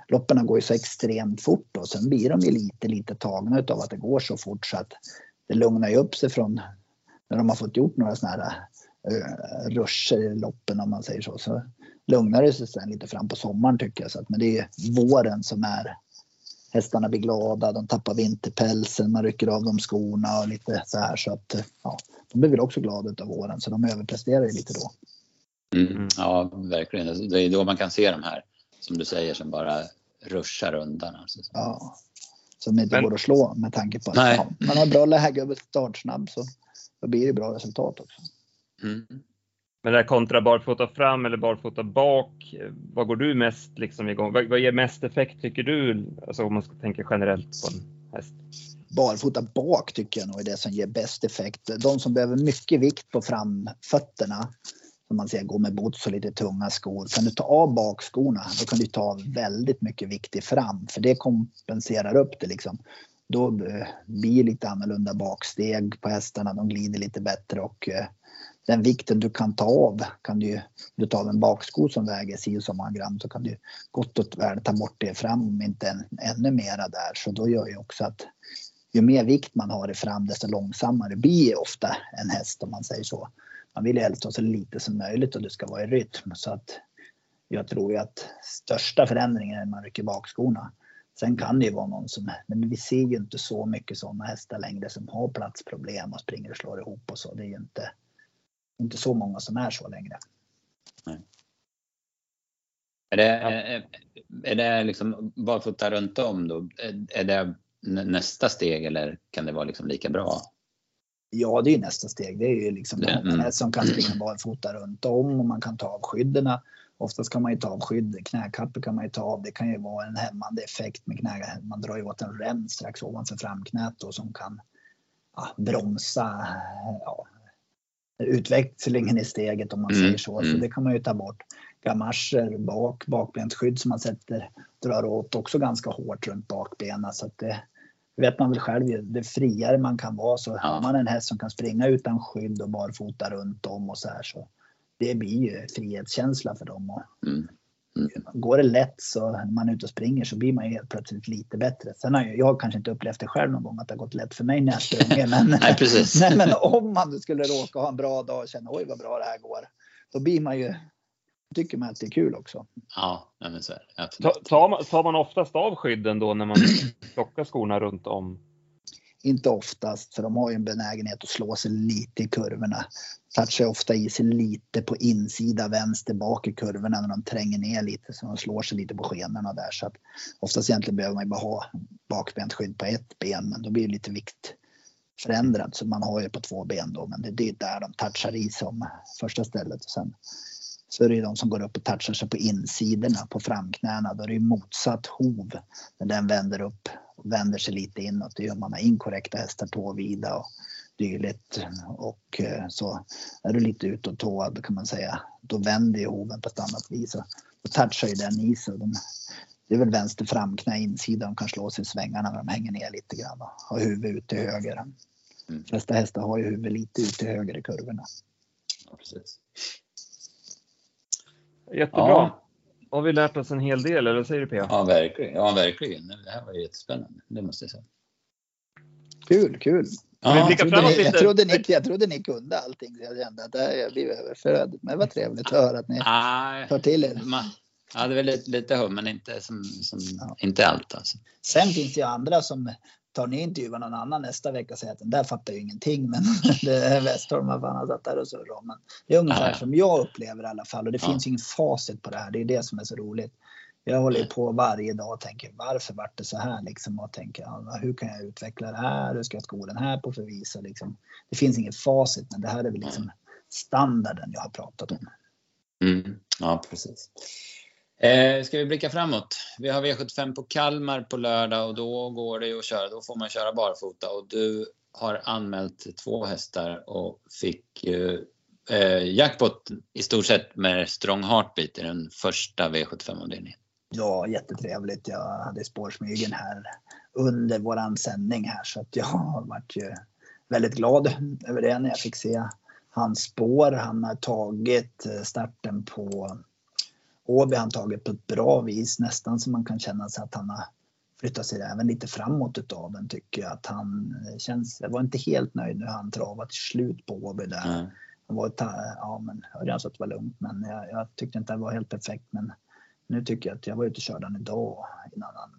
loppen går ju så extremt fort och sen blir de ju lite, lite tagna av att det går så fort så att det lugnar ju upp sig från när de har fått gjort några sådana här uh, ruscher i loppen om man säger så. Så lugnar det sig sen lite fram på sommaren tycker jag. Så att, men det är våren som är hästarna blir glada, de tappar vinterpälsen, man rycker av dem skorna och lite så här så att ja, de blir väl också glada av våren så de överpresterar ju lite då. Mm, ja, verkligen. Det är då man kan se de här som du säger som bara ruschar undan. Alltså. Ja, som inte Men... går att slå med tanke på att ja, man har bra läge och startsnabb så då blir det bra resultat också. Mm. Men det här kontra barfota fram eller barfota bak, vad går du mest liksom igång? Vad, vad ger mest effekt tycker du? Alltså om man ska tänka generellt på en häst. Barfota bak tycker jag nog är det som ger bäst effekt. De som behöver mycket vikt på framfötterna, som man säger går med boots och lite tunga skor. Kan du ta av bakskorna, då kan du ta av väldigt mycket vikt i fram, för det kompenserar upp det liksom. Då eh, blir det lite annorlunda baksteg på hästarna, de glider lite bättre och eh, den vikten du kan ta av kan du ju du tar en baksko som väger si och så många gram så kan du gott och väl ta bort det fram om inte än, ännu mera där. Så då gör ju också att ju mer vikt man har i fram desto långsammare blir ofta en häst om man säger så. Man vill ju helst ha så lite som möjligt och det ska vara i rytm så att jag tror ju att största förändringen är när man rycker bakskorna. Sen kan det ju vara någon som, men vi ser ju inte så mycket sådana hästar längre som har platsproblem och springer och slår ihop och så. Det är ju inte, inte så många som är så längre. Nej. Är det, är, är det liksom barfota runt om då? Är det nästa steg eller kan det vara liksom lika bra? Ja, det är nästa steg. Det är ju liksom mm. som kan springa barfota runt om och man kan ta av skydden. Oftast kan man ju ta av skydd, knäkappor kan man ju ta av. Det kan ju vara en hämmande effekt med knä. Man drar ju åt en rem strax ovanför framknät då som kan ja, bromsa ja, utvecklingen i steget om man mm. säger så. Så mm. det kan man ju ta bort. Gamascher bak, bakbensskydd som man sätter, drar åt också ganska hårt runt bakbenen så att det, vet man väl själv, det friare man kan vara så ja. har man en häst som kan springa utan skydd och barfota runt om och så här så det blir ju frihetskänsla för dem. Och mm. Mm. Går det lätt så när man är ute och springer så blir man ju helt plötsligt lite bättre. Sen har jag, jag kanske inte upplevt det själv någon gång att det har gått lätt för mig när jag springer. Men, nej, precis. nej, men om man skulle råka ha en bra dag och känna oj vad bra det här går. Då blir man ju, tycker man att det är kul också. Ja, men så är det. Tar, man, tar man oftast av skydden då när man plockar skorna runt om? Inte oftast, för de har ju en benägenhet att slå sig lite i kurvorna. Touchar ofta i sig lite på insida vänster bak i kurvorna när de tränger ner lite så de slår sig lite på skenorna där. Så att oftast egentligen behöver man ju bara ha bakbent skydd på ett ben men då blir det lite vikt förändrad så man har ju på två ben då men det är där de touchar i som första stället. Och sen så är det ju de som går upp och touchar sig på insidorna på framknäna. Då är det ju motsatt hov när den vänder upp och vänder sig lite inåt. Det gör man med inkorrekta hästar tåvida och dylikt. Och eh, så är du lite utåtåad kan man säga. Då vänder ju hoven på ett annat vis. Då touchar ju den i sig. De, det är väl vänster framknä insida de kan slå sig i svängarna när de hänger ner lite grann och har huvudet ut till höger. Mm. De flesta hästar har ju huvudet lite ut till höger i kurvorna. Ja, precis. Jättebra. Ja. Har vi lärt oss en hel del, eller vad säger du P? Ja, verkligen. Ja, verkligen. Det här var jättespännande, det måste jag säga. Kul, kul. Ja, jag, trodde ni, jag, trodde ni, jag trodde ni kunde allting. Jag kände att jag blev överflödig. Men det var trevligt att höra att ni ah, tar till er. Ja, det är väl lite, lite hum, men inte, som, som ja. inte allt. Alltså. Sen finns det ju andra som tar ni intervjuar någon annan nästa vecka och säger att den där fattar ju ingenting. Men Westholm, vad fan har satt där och surrat. Men det är ungefär ja. som jag upplever i alla fall. Och det ja. finns ju ingen facit på det här. Det är det som är så roligt. Jag håller på varje dag och tänker varför vart det så här liksom och tänker hur kan jag utveckla det här? Hur ska jag sko den här på för visa liksom? Det finns inget facit, men det här är väl liksom standarden jag har pratat om. Mm. Ja, precis. Eh, ska vi blicka framåt? Vi har V75 på Kalmar på lördag och då går det ju att köra. Då får man köra barfota och du har anmält två hästar och fick ju eh, jackpot i stort sett med Strong Heartbeat i den första V75-avdelningen. Ja, jättetrevligt. Jag hade spårsmygen här under våran sändning här så att jag varit ju väldigt glad över det när jag fick se hans spår. Han har tagit eh, starten på Åby han tagit på ett bra vis, nästan så man kan känna sig att han har flyttat sig även lite framåt utav den tycker jag att han känns, jag var inte helt nöjd när han travade till slut på Åby där. Mm. Han var, ja men Örjan sa att det var lugnt men jag, jag, tyckte inte det var helt perfekt men nu tycker jag att jag var ute och körde han idag innan han,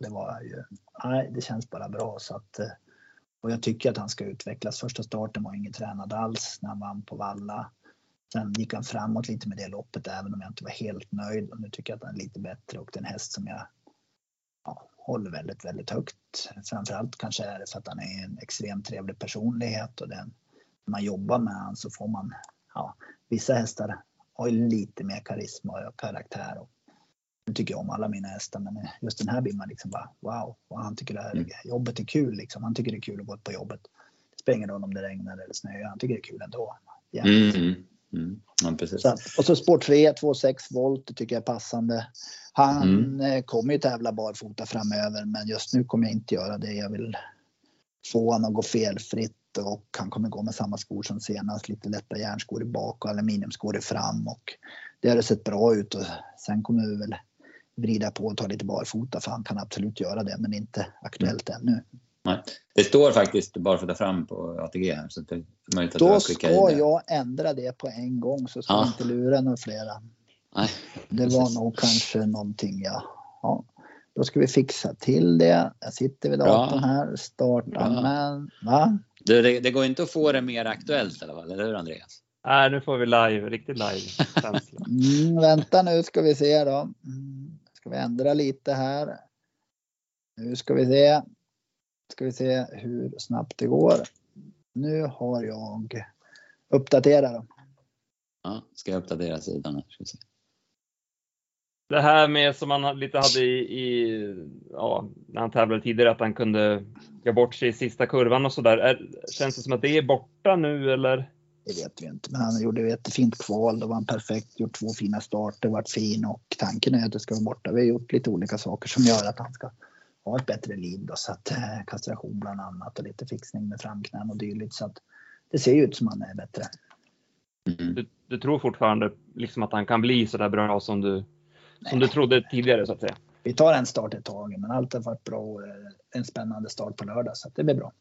det var ju, nej det känns bara bra så att och jag tycker att han ska utvecklas. Första starten var ingen tränad alls när han vann på Valla. Sen gick han framåt lite med det loppet även om jag inte var helt nöjd. Och nu tycker jag att han är lite bättre och det är en häst som jag ja, håller väldigt, väldigt högt. Framförallt kanske är det för att han är en extremt trevlig personlighet och den, när man jobbar med honom så får man, ja, vissa hästar har ju lite mer karisma och karaktär. Och nu tycker jag om alla mina hästar men just den här blir man liksom bara wow. Och han tycker det här mm. jobbet är kul liksom. Han tycker det är kul att gå på jobbet. Det spelar ingen roll om det regnar eller snöar. Han tycker det är kul ändå. Mm. Mm. Ja, så, och så sport 3, 2,6 volt, det tycker jag är passande. Han mm. Eh, kommer ju tävla barfota framöver, men just nu kommer jag inte göra det. Jag vill få honom att gå felfritt och han kommer gå med samma skor som senast. Lite lätta järnskor i bak och aluminiumskor i fram och det har sett bra ut och sen kommer vi väl vrida på och ta lite barfota för han kan absolut göra det, men inte aktuellt mm. ännu. Nej. Det står faktiskt barfota fram på ATG här. Så det är möjligt att Då ska jag ändra det på en gång så ska ja. jag inte lura några flera. Nej, det var nog kanske någonting ja. ja. Då ska vi fixa till det. Jag sitter vid datorn Bra. här. Starta men va? Du, det, det, går inte att få det mer aktuellt i alla fall, eller hur Andreas? Nej, nu får vi live, riktigt live mm, Vänta nu ska vi se då. Mm, ska vi ändra lite här. Nu ska vi se ska vi se hur snabbt det går. Nu har jag uppdaterat Ja, ska jag uppdatera sidan? Ska se. Det här med som han lite hade i, i ja, när han tävlade tidigare, att han kunde gå bort sig i sista kurvan och sådär. Känns det som att det är borta nu eller? Det vet vi inte, men han gjorde ett jättefint kval. Då var han perfekt, gjort två fina starter, varit fin och tanken är att det ska vara borta. Vi har gjort lite olika saker som gör att han ska ha ett bättre liv då, så att eh, kastration bland annat och lite fixning med framknän och dylikt så att det ser ju ut som han är bättre. Mm. Du, du, tror fortfarande liksom att han kan bli så där bra som du, som du trodde tidigare så att säga? Vi tar en start i taget, men allt har varit bra och en spännande start på lördag så det blir bra.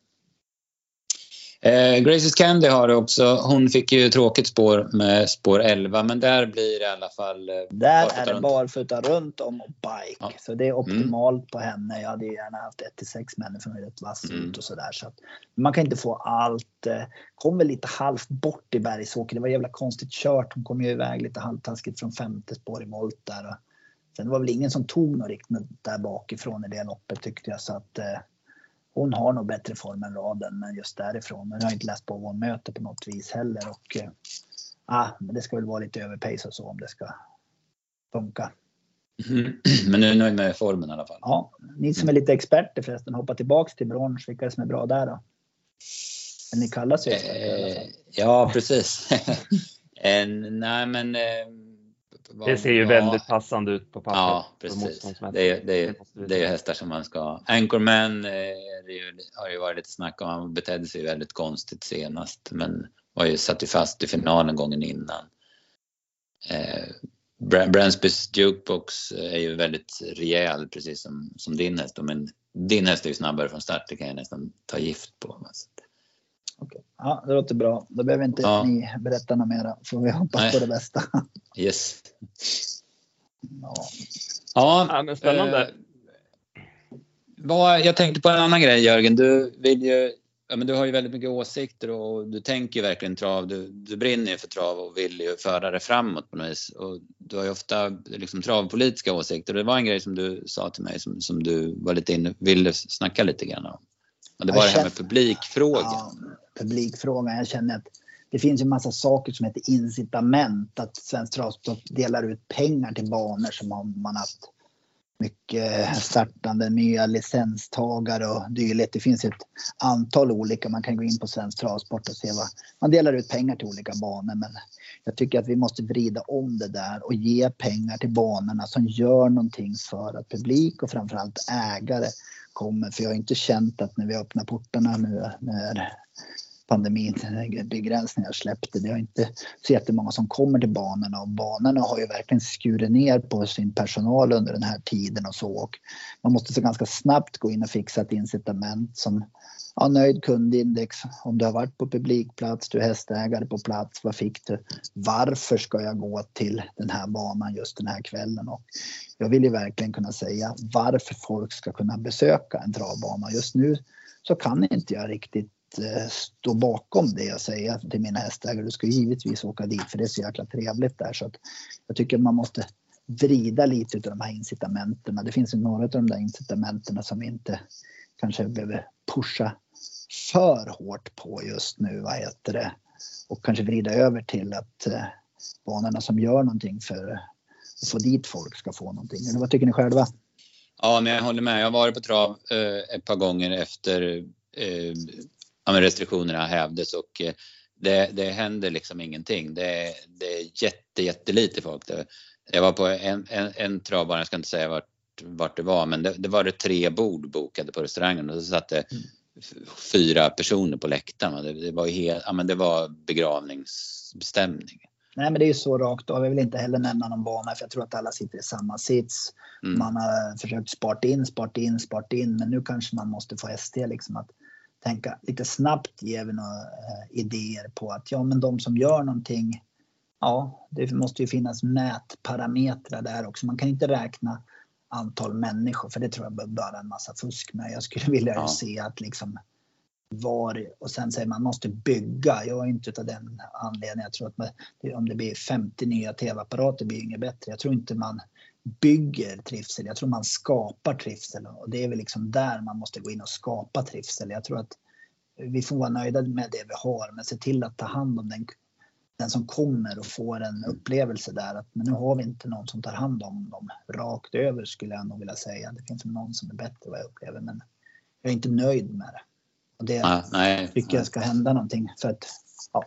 Eh, Graces Candy har det också. Hon fick ju tråkigt spår med spår 11 men där blir det i alla fall eh, Där är det barfota runt om och bike. Ja. Så det är optimalt mm. på henne. Jag hade gärna haft 1 6 människor med rätt vass mm. ut och sådär. Så att man kan inte få allt. Eh, kom väl lite halvt bort i Bergsåker. Det var jävla konstigt kört. Hon kom ju iväg lite halvtaskigt från femte spår i volt där. Sen var väl ingen som tog något riktigt där bakifrån i det loppet tyckte jag. Så att eh, hon har nog bättre form än raden, men just därifrån. Men jag har inte läst på vad hon möter på något vis heller. Och, eh, ah, men det ska väl vara lite överpace och så om det ska funka. Mm. Men nu är du nöjd med formen i alla fall? Ja, ni som är lite experter förresten, hoppa tillbaks till brons. Vilka är som är bra där då? Eller ni kallas ju experter i alla fall. Eh, ja, precis. en, nej, men eh, det ser ju väldigt passande ut på pappret. Ja, precis. Det är, det, är, det är ju hästar som man ska... Anchorman eh, ju, har ju varit lite snack om. Han betedde sig väldigt konstigt senast, men var ju satt ju fast i finalen gången innan. Eh, Bransbys Jukebox är ju väldigt rejäl, precis som, som din häst. Men din häst är ju snabbare från start, det kan jag nästan ta gift på. Okay. Ja, det låter bra. Då behöver inte ja. ni berätta något mera. Får vi hoppas Nej. på det bästa. Yes. Ja, ja, ja men spännande. Eh, vad, jag tänkte på en annan grej Jörgen. Du vill ju Ja, men du har ju väldigt mycket åsikter och du tänker verkligen trav. Du, du brinner ju för trav och vill ju föra det framåt på något vis. Och du har ju ofta liksom travpolitiska åsikter. Det var en grej som du sa till mig som, som du var lite inne, ville snacka lite grann om. Och det var det här med publikfrågan. Ja, publikfrågan. Jag känner att det finns en massa saker som heter incitament. Att Svensk Travsport delar ut pengar till banor som har man haft mycket startande nya licenstagare och dylikt. Det finns ett antal olika. Man kan gå in på Svensk Travsport och se vad man delar ut pengar till olika banor. Men jag tycker att vi måste vrida om det där och ge pengar till banorna som gör någonting för att publik och framförallt ägare kommer. För jag har inte känt att när vi öppnar portarna nu när pandemin, begränsningar släppte. Det är inte så jättemånga som kommer till banorna och banorna har ju verkligen skurit ner på sin personal under den här tiden och så. Och man måste så ganska snabbt gå in och fixa ett incitament som ja, nöjd kundindex. Om du har varit på publikplats, du är hästägare på plats, vad fick du? Varför ska jag gå till den här banan just den här kvällen? Och jag vill ju verkligen kunna säga varför folk ska kunna besöka en travbana. Just nu så kan inte jag riktigt Eh, stå bakom det jag säger till mina hästägare. Du ska givetvis åka dit för det är så jäkla trevligt där. Så att jag tycker man måste vrida lite av de här incitamenten. Det finns ju några av de där incitamenten som vi inte kanske behöver pusha för hårt på just nu. Vad heter det? Och kanske vrida över till att eh, banorna som gör någonting för att få dit folk ska få någonting. Eller vad tycker ni själva? Ja, men jag håller med. Jag har varit på trav eh, ett par gånger efter eh, ja, restriktionerna hävdes och eh, det, det händer liksom ingenting. Det, det är jätte, jättelite folk. Det, jag var på en, en, en travbana, jag ska inte säga vart, vart det var, men det, det var det tre bord bokade på restaurangen och så satt det mm. fyra personer på läktaren. Det, det, var helt, ja, men det var begravningsbestämning. Nej, men det är ju så rakt av. Jag vill inte heller nämna någon bana för jag tror att alla sitter i samma sits. Mm. Man har försökt spart in, spart in, spart in, men nu kanske man måste få ST liksom att tänka lite snabbt ge vi några eh, idéer på att ja, men de som gör någonting. Ja, det måste ju finnas mätparametrar där också. Man kan inte räkna antal människor för det tror jag bara en massa fusk med. Jag skulle vilja ja. se att liksom var och sen säger man måste bygga. Jag är inte av den anledningen. Jag tror att man, om det blir 50 nya tv-apparater blir inget bättre. Jag tror inte man bygger trivsel. Jag tror man skapar trivsel och det är väl liksom där man måste gå in och skapa trivsel. Jag tror att vi får vara nöjda med det vi har men se till att ta hand om den, den som kommer och får en upplevelse där att men nu har vi inte någon som tar hand om dem rakt över skulle jag nog vilja säga. Det finns någon som är bättre vad jag upplever men jag är inte nöjd med det. Och det ah, nej, tycker jag ska hända någonting för att ja.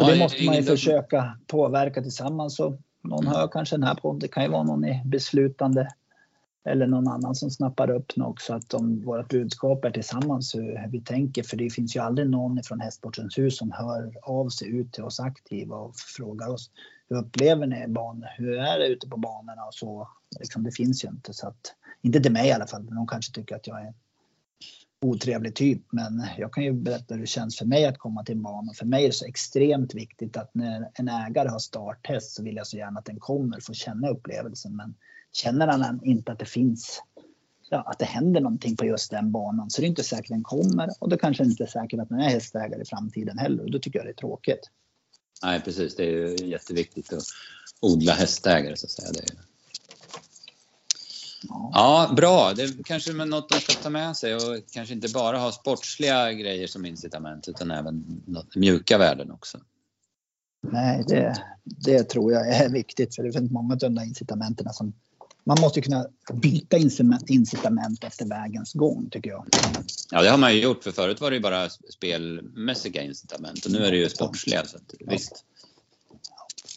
Och det måste man ju försöka påverka tillsammans och någon hör kanske den här podden. Det kan ju vara någon i beslutande eller någon annan som snappar upp något så att de, vårt budskap är tillsammans hur vi tänker. För det finns ju aldrig någon från Hästsportens hus som hör av sig ut till oss aktiva och frågar oss hur upplever ni banor? Hur är det ute på banorna och så? Liksom, det finns ju inte så att, inte till mig i alla fall, men de kanske tycker att jag är otrevlig typ. Men jag kan ju berätta hur det känns för mig att komma till en bana. För mig är det så extremt viktigt att när en ägare har starthäst så vill jag så gärna att den kommer få känna upplevelsen. Men Känner han inte att det finns, ja, att det händer någonting på just den banan så det är inte säkert den kommer och då kanske det inte är säkert att den är hästägare i framtiden heller och då tycker jag det är tråkigt. Nej precis, det är ju jätteviktigt att odla hästägare så att säga. Det är ja. ja. bra. Det är kanske är något de ska ta med sig och kanske inte bara ha sportsliga grejer som incitament utan även mjuka värden också. Nej, det, det tror jag är viktigt för det finns många av de där incitamenten som man måste kunna byta incitament efter vägens gång tycker jag. Ja, det har man ju gjort för förut var det ju bara spelmässiga incitament och nu är det ju sportsliga. Så att, visst.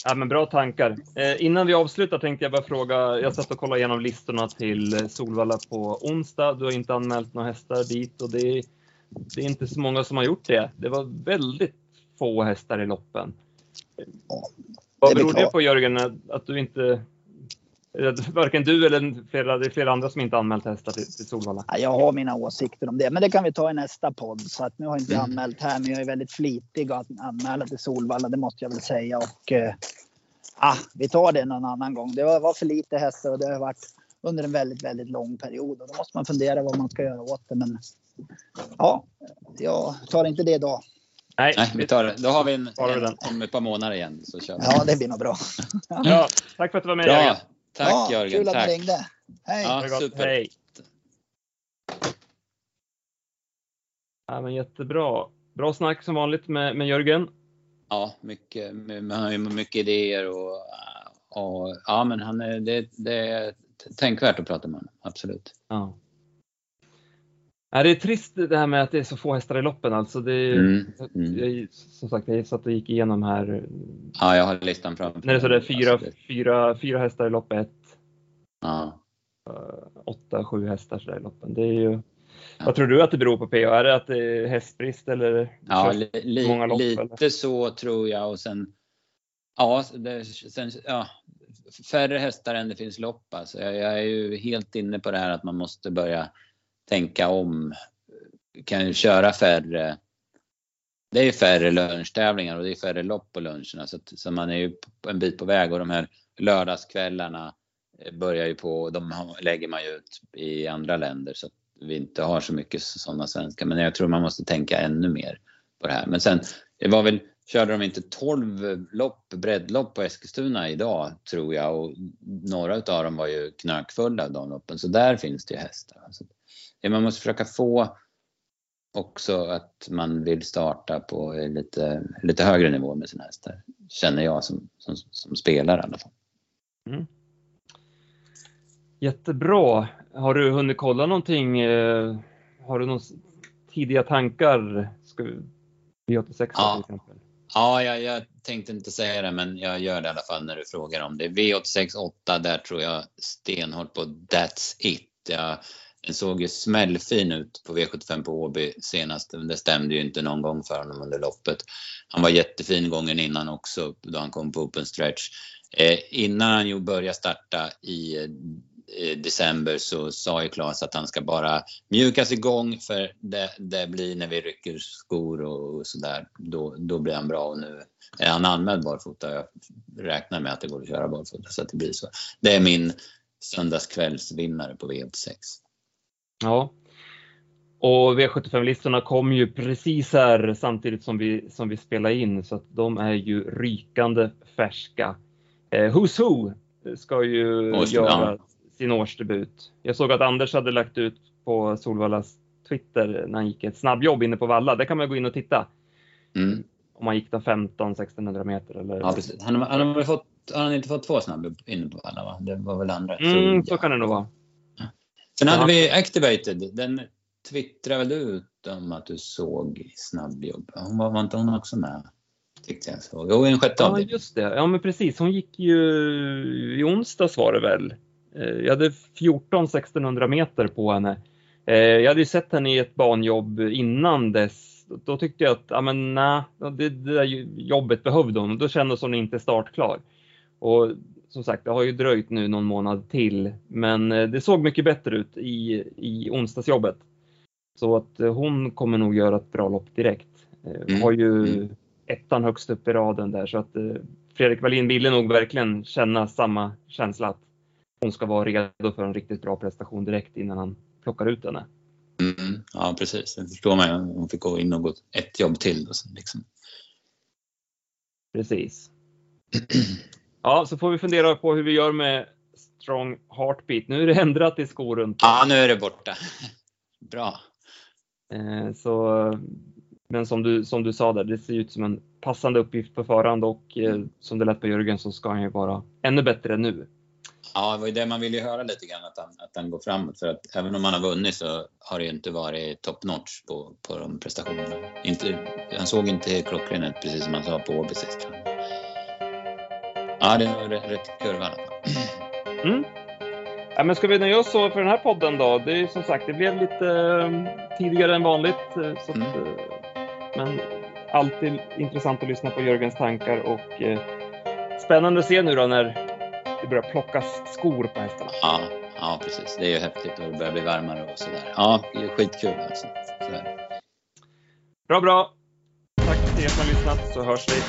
Ja, men bra tankar. Eh, innan vi avslutar tänkte jag bara fråga. Jag satt och kollade igenom listorna till Solvalla på onsdag. Du har inte anmält några hästar dit och det är, det är inte så många som har gjort det. Det var väldigt få hästar i loppen. Ja, Vad beror det på Jörgen, att du inte Varken du eller flera, det är flera andra som inte anmält hästar till, till Solvalla. jag har mina åsikter om det, men det kan vi ta i nästa podd. Så att nu har jag inte mm. anmält här, men jag är väldigt flitig att anmäla till Solvalla, det måste jag väl säga. Och, eh, ah, vi tar det någon annan gång. Det var, var för lite hästar och det har varit under en väldigt, väldigt lång period. Och då måste man fundera vad man ska göra åt det. Men ja, jag tar inte det idag. Nej, Nej vi tar det. Då har vi en, en, om ett par månader igen. Så kör vi. Ja, det blir nog bra. ja, tack för att du var med. Bra. Tack ja, Jörgen. Kul att du ringde. Hej. Ja, super. Hej. Ja, men jättebra. Bra snack som vanligt med, med Jörgen. Ja, mycket, han har ju mycket idéer och, och ja, men han är, det, det är tänkvärt att prata med honom. Absolut. Ja. Ja, det är trist det här med att det är så få hästar i loppen alltså. Det mm, mm. Jag, som sagt, jag satt och gick igenom här. Ja, jag har listan framför När det är fyra, alltså, fyra, fyra hästar i lopp ett. Ja. Uh, åtta, sju hästar så i loppen. Det är ju, ja. Vad tror du att det beror på PO? Är det att det är hästbrist eller? Ja, li, många lopp, lite eller? så tror jag och sen Ja, det, sen, ja, färre hästar än det finns lopp. Alltså, jag, jag är ju helt inne på det här att man måste börja tänka om. Kan ju köra färre. Det är färre lunchtävlingar och det är färre lopp på luncherna så, att, så man är ju en bit på väg och de här lördagskvällarna eh, börjar ju på, de lägger man ju ut i andra länder så att vi inte har så mycket sådana svenska. Men jag tror man måste tänka ännu mer på det här. Men sen, det var väl, körde de inte 12 lopp, breddlopp på Eskilstuna idag tror jag och några av dem var ju knökfulla de loppen så där finns det ju hästar. Man måste försöka få också att man vill starta på lite, lite högre nivå med sina hästar. Känner jag som, som, som spelare i alla fall. Mm. Jättebra. Har du hunnit kolla någonting? Eh, har du några tidiga tankar? Ska vi, V86 ja. till exempel? Ja, jag, jag, tänkte inte säga det, men jag gör det i alla fall när du frågar om det. V86 8, där tror jag stenhårt på That's It. Jag den såg ju smällfin ut på V75 på Åby senast. Men det stämde ju inte någon gång för honom under loppet. Han var jättefin gången innan också då han kom på open stretch. Eh, innan han ju började starta i eh, december så sa ju Claes att han ska bara mjukas igång för det, det blir när vi rycker skor och sådär. Då, då blir han bra och nu är han anmäld barfota. Jag räknar med att det går att köra barfota så att det blir så. Det är min söndagskvällsvinnare på V86. Ja. Och V75-listorna kom ju precis här samtidigt som vi, som vi spelar in så att de är ju rykande färska. Eh, Who's Who ska ju Årsdebut. göra sin årsdebut. Jag såg att Anders hade lagt ut på Solvallas Twitter när han gick ett snabbjobb inne på Valla. Där kan man gå in och titta. Mm. Om man gick då 15-1600 meter eller? Ja, precis. Han, han har fått, har han inte fått två snabbjobb inne på Valla? Va? Det var väl andra? Mm, så kan det nog vara. Sen hade vi Activated. Den twittrade väl ut om att du såg snabbjobb? Hon var, var inte hon också med? Tyckte jag såg. Jo, en sjätte Ja, just det. Ja, men precis. Hon gick ju i onsdags var det väl. Jag hade 14 1600 meter på henne. Jag hade ju sett henne i ett banjobb innan dess. Då tyckte jag att, ja men nej, det, det där jobbet behövde hon och då kändes hon inte startklar. Och som sagt, det har ju dröjt nu någon månad till, men det såg mycket bättre ut i, i onsdagsjobbet. Så att hon kommer nog göra ett bra lopp direkt. Mm. Har ju mm. ettan högst upp i raden där så att Fredrik Wallin ville nog verkligen känna samma känsla att hon ska vara redo för en riktigt bra prestation direkt innan han plockar ut henne. Mm, ja precis, det förstår man ju. Hon fick gå in och gå ett jobb till. Och så, liksom. Precis. Ja, så får vi fundera på hur vi gör med Strong Heartbeat. Nu är det ändrat i skor runt. Ja, nu är det borta. Bra. Eh, så, men som du, som du sa där, det ser ut som en passande uppgift på förhand och eh, som det lät på Jörgen så ska han ju vara ännu bättre nu. Ja, det var ju det man ville höra lite grann, att han, att han går framåt. För att även om han har vunnit så har det ju inte varit top notch på, på de prestationerna. Inte, han såg inte klockren ut, precis som han sa på Åby sist. Ja, det var rätt kurva. Mm. Ja, men ska vi nöja oss så för den här podden då? Det är som sagt, det blev lite uh, tidigare än vanligt. Uh, så mm. att, uh, men alltid intressant att lyssna på Jörgens tankar och spännande att se nu då när det börjar plockas skor på hästarna. Ja, ja precis. Det är ju häftigt och det börjar bli varmare och sådär. Ja, det är skitkul alltså. Bra, bra. Tack till er som har lyssnat så hörs vi